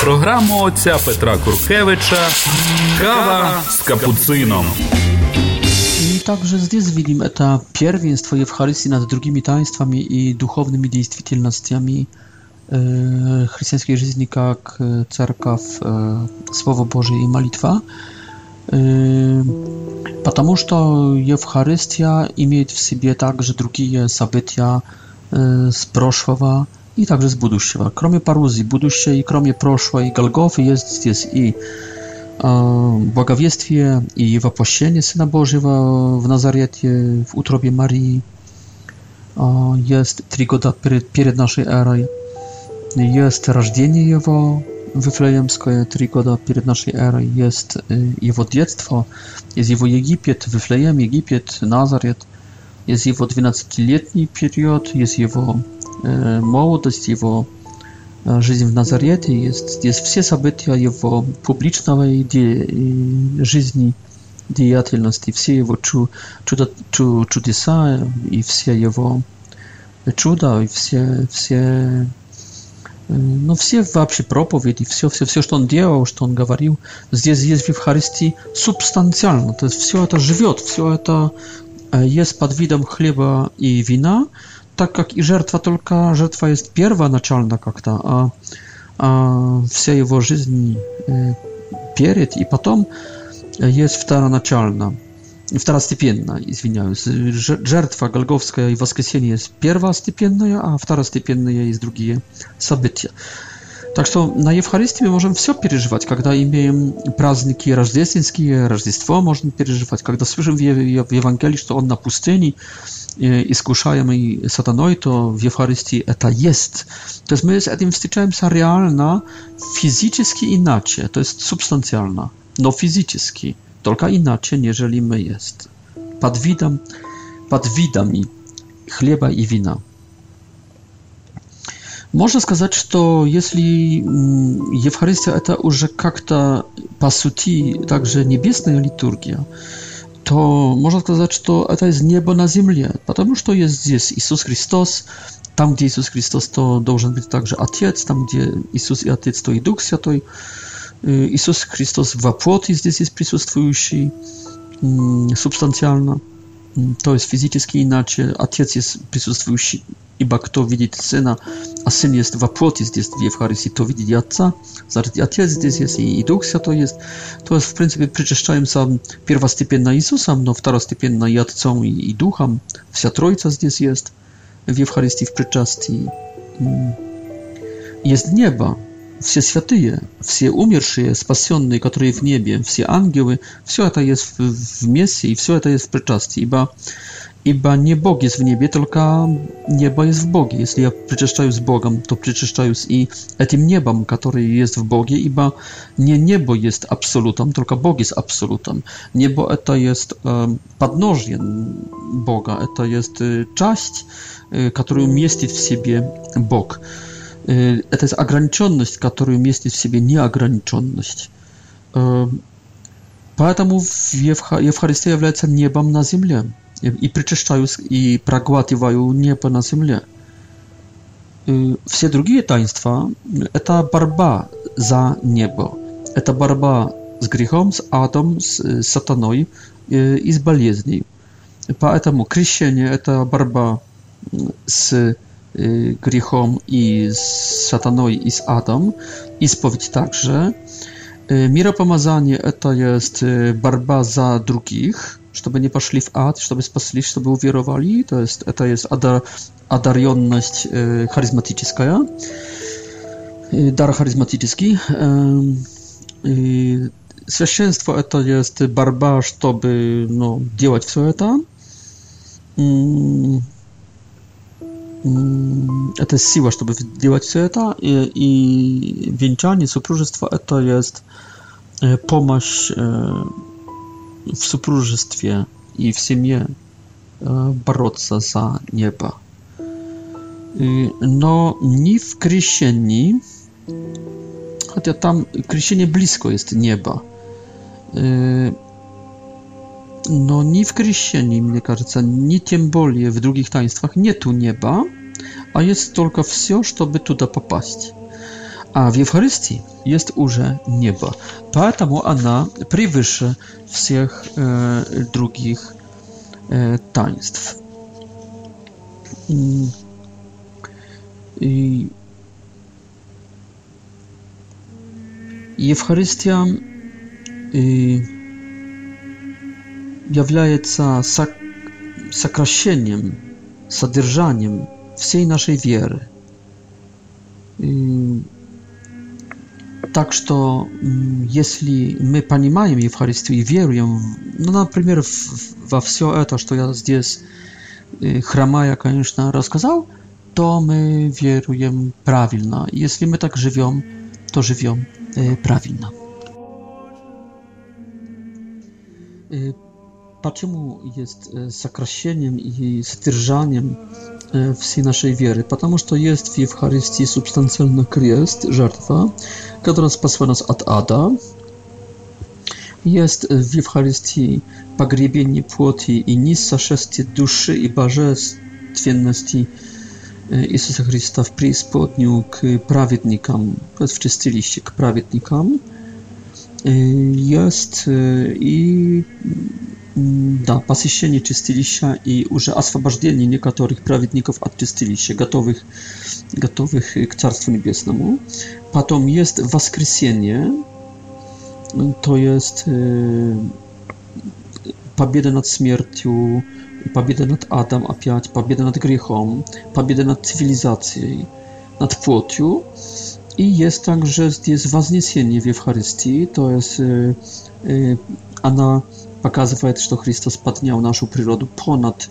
programu отця Petra Kurkiewicza kawa z kapucyną. I także здесь widzimy to pierwieństwo Eucharystii nad drugimi taństwami i duchownymi действительностями chrześcijańskiej жизни, jak cerkaw, Słowo Boże i modlitwa. Потому что Евхаристия имеет в себе также другие события с прошлого и также с будущего. Кроме парузии, будущее и кроме прошлого и Голгофы есть здесь и благовествие, и воплощение Сына Божьего в Назарете, в утробе Марии. Есть три года перед, перед нашей эрой. Jest рождение его Вифлеемское три года перед нашей эрой, есть его детство, есть его Египет, Вифлеем, Египет, Назарет, есть его 12-летний период, есть его э, молодость, его жизнь в Назарете, есть, есть все события его публичного де, жизни, деятельности, все его чу, чудо, чу, чудеса и все его чуда, и все, все Но ну, все вообще проповеди, все, все, все, что он делал, что он говорил, здесь есть в Евхаристии субстанциально. То есть все это живет, все это э, есть под видом хлеба и вина, так как и жертва только, жертва есть первоначально как-то, а, а вся его жизнь э, перед и потом э, есть второначально. Wtara stypienna, izwiniając. Żertwa galgowska i woskresienie jest pierwa stypienna, a wtara stypienna jest drugie sabytie. Tak to na Eucharystii my możemy wszystko przeżywać, kiedy imię prazniki rażdziecińskie, rażdziectwo możemy przeżywać, kiedy słyszymy w Ewangelii, że on na pustyni e, i skuszajemy satanoi, to w Eucharystii to jest. To jest my z tym styczajemy realna, fizycznie inaczej, to jest substancjalna, no fizycznie. Только inaczej, nieżeli my jest. Pod, widam, pod widami chleba i wina. Можно сказать, что если Евхаристия это уже как-то по сути также небесная литургия, то можно сказать, что это из неба на земле, потому что есть здесь Иисус Христос, там, где Иисус Христос, то должен быть также Отец, там, где Иисус и Отец, то и Дух Святой. Y, Jezus Chrystus w płoti jest jest przysustwujący, y, y, to jest fizycznie inaczej, ojciec jest przysustwujący, iba kto widzi syna, a syn jest w płoti jest to widzi ojca, zaraz ojciec jest jest i duch się to jest, to jest w pryncypie przyczyszczają sam pierwa stypien na Jezusa, no wtara stypien na jadcą i, i duchem, wsia trojca jest jest w Eucharystii, w przyczastii, mm. jest nieba, Все святые, все умершие, спасенные, которые в небе, все ангелы, все это есть в, в мессе и все это есть в причастии, ибо, ибо не Бог есть в небе, только небо есть в Боге. Если я причащаюсь Богом, то причащаюсь и этим небом, которое есть в Боге, ибо не небо есть абсолютом, только Бог есть абсолютом. Небо это есть э, подножье Бога, это есть э, часть, э, которую местит в себе Бог. Э, это ограниченность, которую местит в себе неограниченность. Э, поэтому Евхаристия является небом на земле. И причащаю, и проглатываю небо на земле. Э, все другие таинства – это борьба за небо. Это борьба с грехом, с адом, с сатаной и с болезнью. Поэтому крещение – это борьба с Y, grzechom i z satanoi i z Adam. I spowiedź także. Y, miropomazanie to jest y, barba za drugich, żeby nie poszli w ad, żeby spasli, żeby uwierowali. To jest, to jest adar, adarionność charyzmatyczna. Dar charyzmatyczny. Священство это есть борьба, чтобы działać w все это. Mm, to jest siła, żeby wydzielać się to i, i wieńczanie, supróżystwo to jest e, pomoc e, w supróżystwie i w семье бороться e, za nieba. Y, no, nie w Krysieni, chociaż tam Krysienie blisko jest nieba. Y, no, ni w chrześcijanie, mnie кажется, ni tym bardziej w drugich taństwach nie tu nieba, a jest tylko wszystko, żeby tutaj popaść. A w Eucharystii jest już nieba. Dlatego ona przewyższa wszystkich e, drugich e, I, mm. i Eucharystia i, является сокращением, содержанием всей нашей веры. И, так что, если мы понимаем Евхаристию и веруем, ну, например, в, во все это, что я здесь, э, хромая, конечно, рассказал, то мы веруем правильно. Если мы так живем, то живем э, правильно. Dlaczego jest e, zakreśleniem i styrżaniem e, wszej naszej wiary? Ponieważ to jest w Eucharystii substancjalny kryjest, żartwa, która spasła nas od ada. Jest w Eucharystii pogrzebienie płoti i nisza szestie duszy i barzestwienności e, i Chrystusa w przyspodniu k prawiednikom, to jest w czystym liście, k prawiednikom. Jest i... Да, посещение чистилища и уже освобождение некоторых праведников от чистилища, готовых, готовых к Царству Небесному. Потом есть воскресение, то есть э, победа над смертью, победа над адом опять, победа над грехом, победа над цивилизацией, над плотью. И есть также здесь вознесение в Евхаристии, то есть э, э, она показывает, что Христос поднял нашу природу понад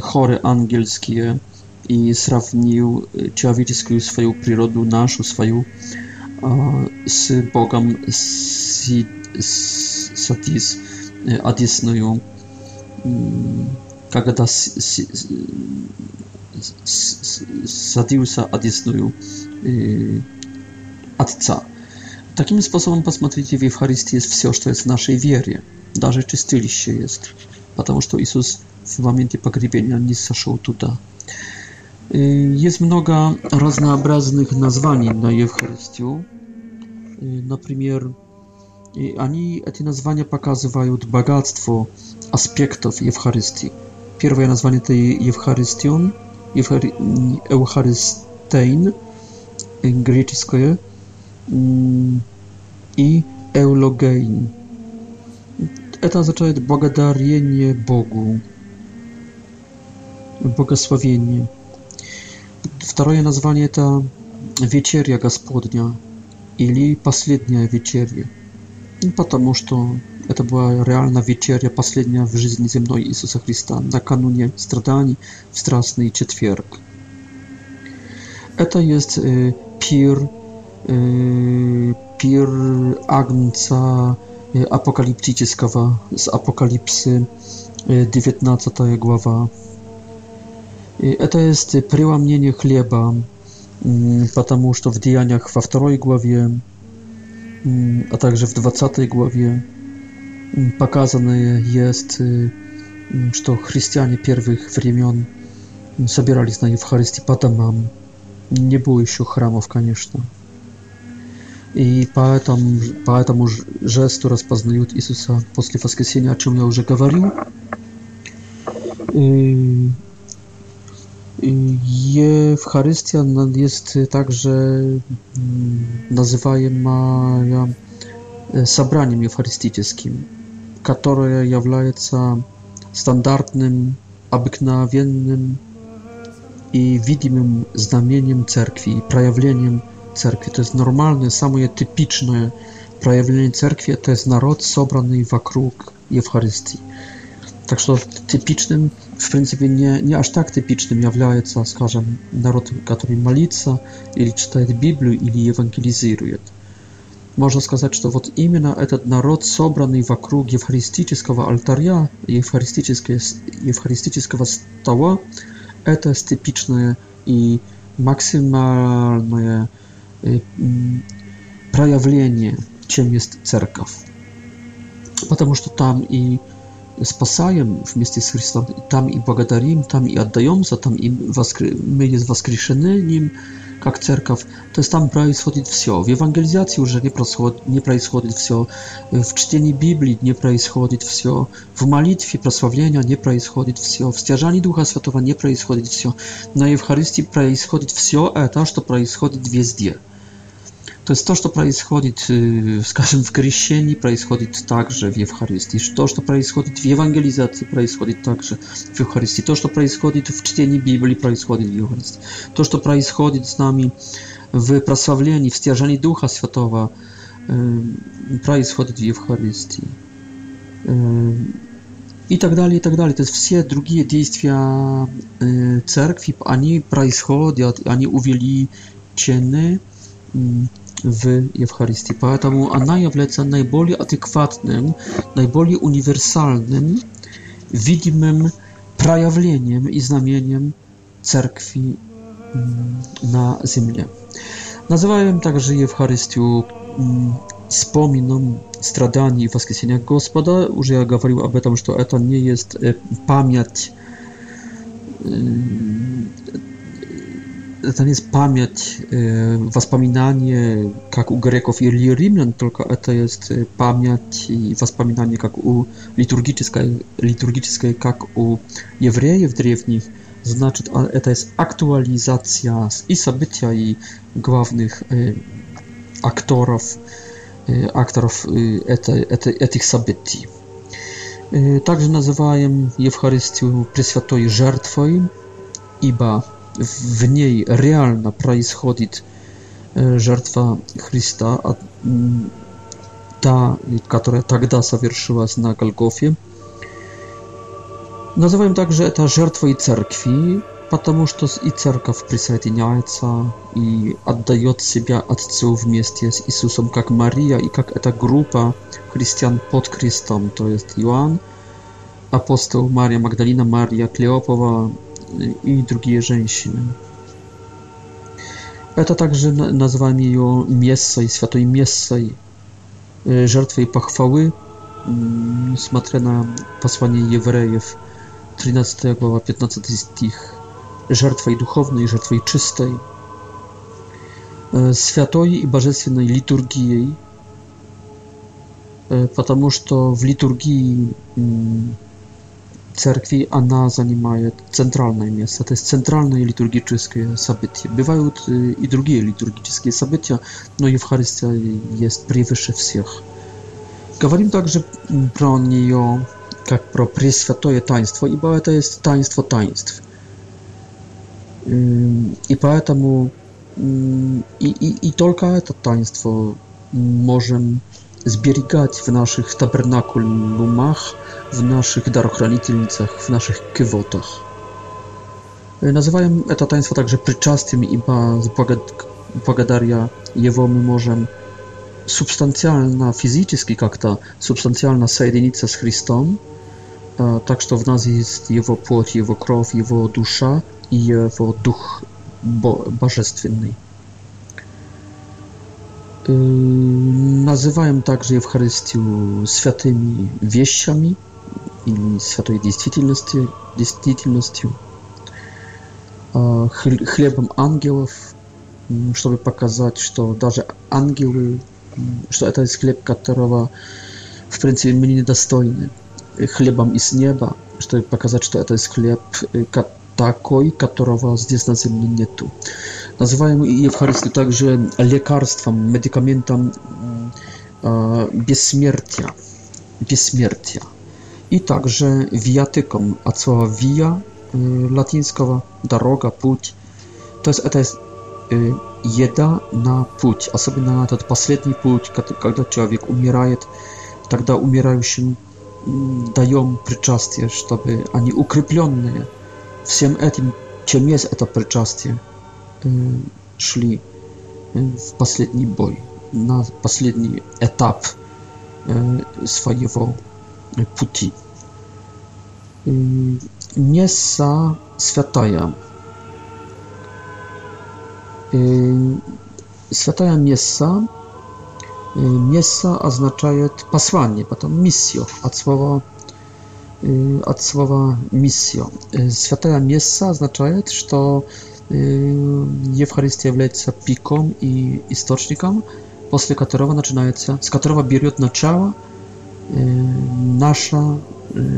хоры ангельские и сравнил человеческую свою природу, нашу свою, с Богом си, Сатис, одесную, когда садился одесную Отца. Таким способом посмотрите в Евхаристии все, что есть в нашей вере. Даже чистилище есть, потому что Иисус в моменте погребения не сошел туда. Есть много разнообразных названий на Евхаристию. Например, они, эти названия показывают богатство аспектов Евхаристии. Первое название это Евхаристион, Евхари... Евхаристейн, греческое – и «эулогейн». Это означает «благодарение Богу», «богословение». Второе название – это «вечеря Господня» или «последняя вечеря», потому что это была реально вечеря последняя в жизни земной Иисуса Христа накануне страданий в Страстный Четверг. Это есть э, пир Y, Pir Agnca y, Apokalipsiciskowa z Apokalipsy 19, to ta głowa. To jest y, e, przełamienie chleba, mm, ponieważ w dziejach w drugiej głowie, mm, a także w 20 głowie mm, pokazane jest, że chrześcijanie pierwszych wremion zbierali na Eucharystii, potem nie było jeszcze chramów, oczywiście. И поэтому, по этому жесту распознают Иисуса после воскресения, о чем я уже говорил. И, и Евхарystia jest także называемая собранием евхаристическим, которое является стандартным, обыкновенным и видимым знамением церкви, проявлением церкви. То есть нормальное, самое типичное проявление церкви – это народ, собранный вокруг Евхаристии. Так что типичным, в принципе, не, не аж так типичным является, скажем, народ, который молится или читает Библию или евангелизирует. Можно сказать, что вот именно этот народ, собранный вокруг евхаристического алтаря, евхаристического, евхаристического стола, это типичное и максимальное проявление, чем есть церковь. Потому что там и спасаем вместе с Христом, там и благодарим, там и отдаемся, там и воскр... мы есть воскрешены Ним, как церковь. То есть там происходит все. В евангелизации уже не происходит, не происходит все. В чтении Библии не происходит все. В молитве прославления не происходит все. В стяжании Духа Святого не происходит все. На Евхаристии происходит все это, что происходит везде to jest to, co происходит, скажем, w крещении, происходит także w Eucharystii. To, co происходит w ewangelizacji, происходит także w Eucharystii. To, co происходит w czytaniu Biblii, происходит w Eucharystii. To, co происходит z nami w prosławleniu, w stierżeniu Ducha Świętego, происходит y, w Eucharystii. Y, I tak dalej, i tak dalej. To jest wszystkie drugie działania y, cerkwi, ani происходят, ani uwieliczeni, w Eucharystii. a najawle się najbardziej adekwatnym, najbardziej uniwersalnym, widzimym przejawieniem i znamieniem cerkwi mm, na Ziemi. Nazywałem także Eucharystię mm, wspominam stradanie i wskrzeszenie Gospoda. Już ja mówił o tym, że to nie jest y, pamięć y, to nie jest pamięć, e, y, wspominanie, jak u Greków i Rzymian, tylko to jest y, pamięć i wspominanie, jak u liturgicznej, jak u Jewrejów drewnich. Znaczy, to jest aktualizacja i события, i głównych e, aktorów, e, aktorów tych событий. E, także nazywałem Eucharystię Preświatoj Żartwoj, iba в ней реально происходит э, жертва Христа, а та, которая тогда совершилась на Голгофе. Называем также это жертвой церкви, потому что и церковь присоединяется и отдает себя Отцу вместе с Иисусом, как Мария и как эта группа христиан под крестом, то есть Иоанн, апостол Мария Магдалина, Мария Клеопова, i drugie rzęsiny. To także nazywam ją Miesej, Światoj Miesej, e, Żartwej Pochwały, mm, smatrę na posłanie Jewrejew, 13-15 stich, Żartwej Duchownej, Żartwej Czystej, e, Światoj i Barzestwiennej Liturgii, e, ponieważ w liturgii mm, cerkwi, она занимает центральное место. То есть центральные литургические события. Бывают и другие литургические события, но Евхаристия есть превыше всех. Говорим также про нее как про пресвятое таинство, ибо это есть таинство таинств. И поэтому и, и, и только это таинство можем zbierać w naszych tabernakulumach, w naszych darochranitelnicach, w naszych kwotach. E, nazywają to taństwo także przyczastym i błagadaria jewo my możem substancjalna fizycznie, jak ta substancjalna sojednica z Chrystom, e, tak, że w nas jest jego płoć, jego krow, jego dusza i jego duch bo Называем также Евхаристию святыми вещами или святой действительностью, действительностью а, хлебом ангелов, чтобы показать, что даже ангелы, что это из хлеб, которого, в принципе, мы недостойны, хлебом из неба, чтобы показать, что это из хлеб, э, такой, которого здесь на земле нету. Называем Евхаристию также лекарством, медикаментом э, бессмертия, бессмертия. И также виатиком от слова «вия» э, латинского «дорога», «путь». То есть это э, еда на путь, особенно на этот последний путь, когда человек умирает, тогда умирающим даем причастие, чтобы они укрепленные – всем этим, чем есть это причастие, э, шли э, в последний бой, на последний этап э, своего пути. Месса святая. Святая месса. Месса означает послание, потом миссию от слова od słowa misją. Святое место означает, что Евхаристия является пиком и источником, после которого начинается, с которого берет начало наша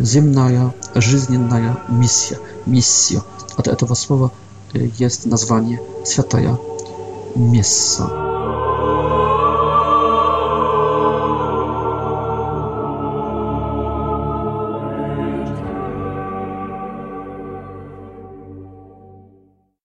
земная жизненная миссия. Миссия. От этого слова есть название «Святая Месса».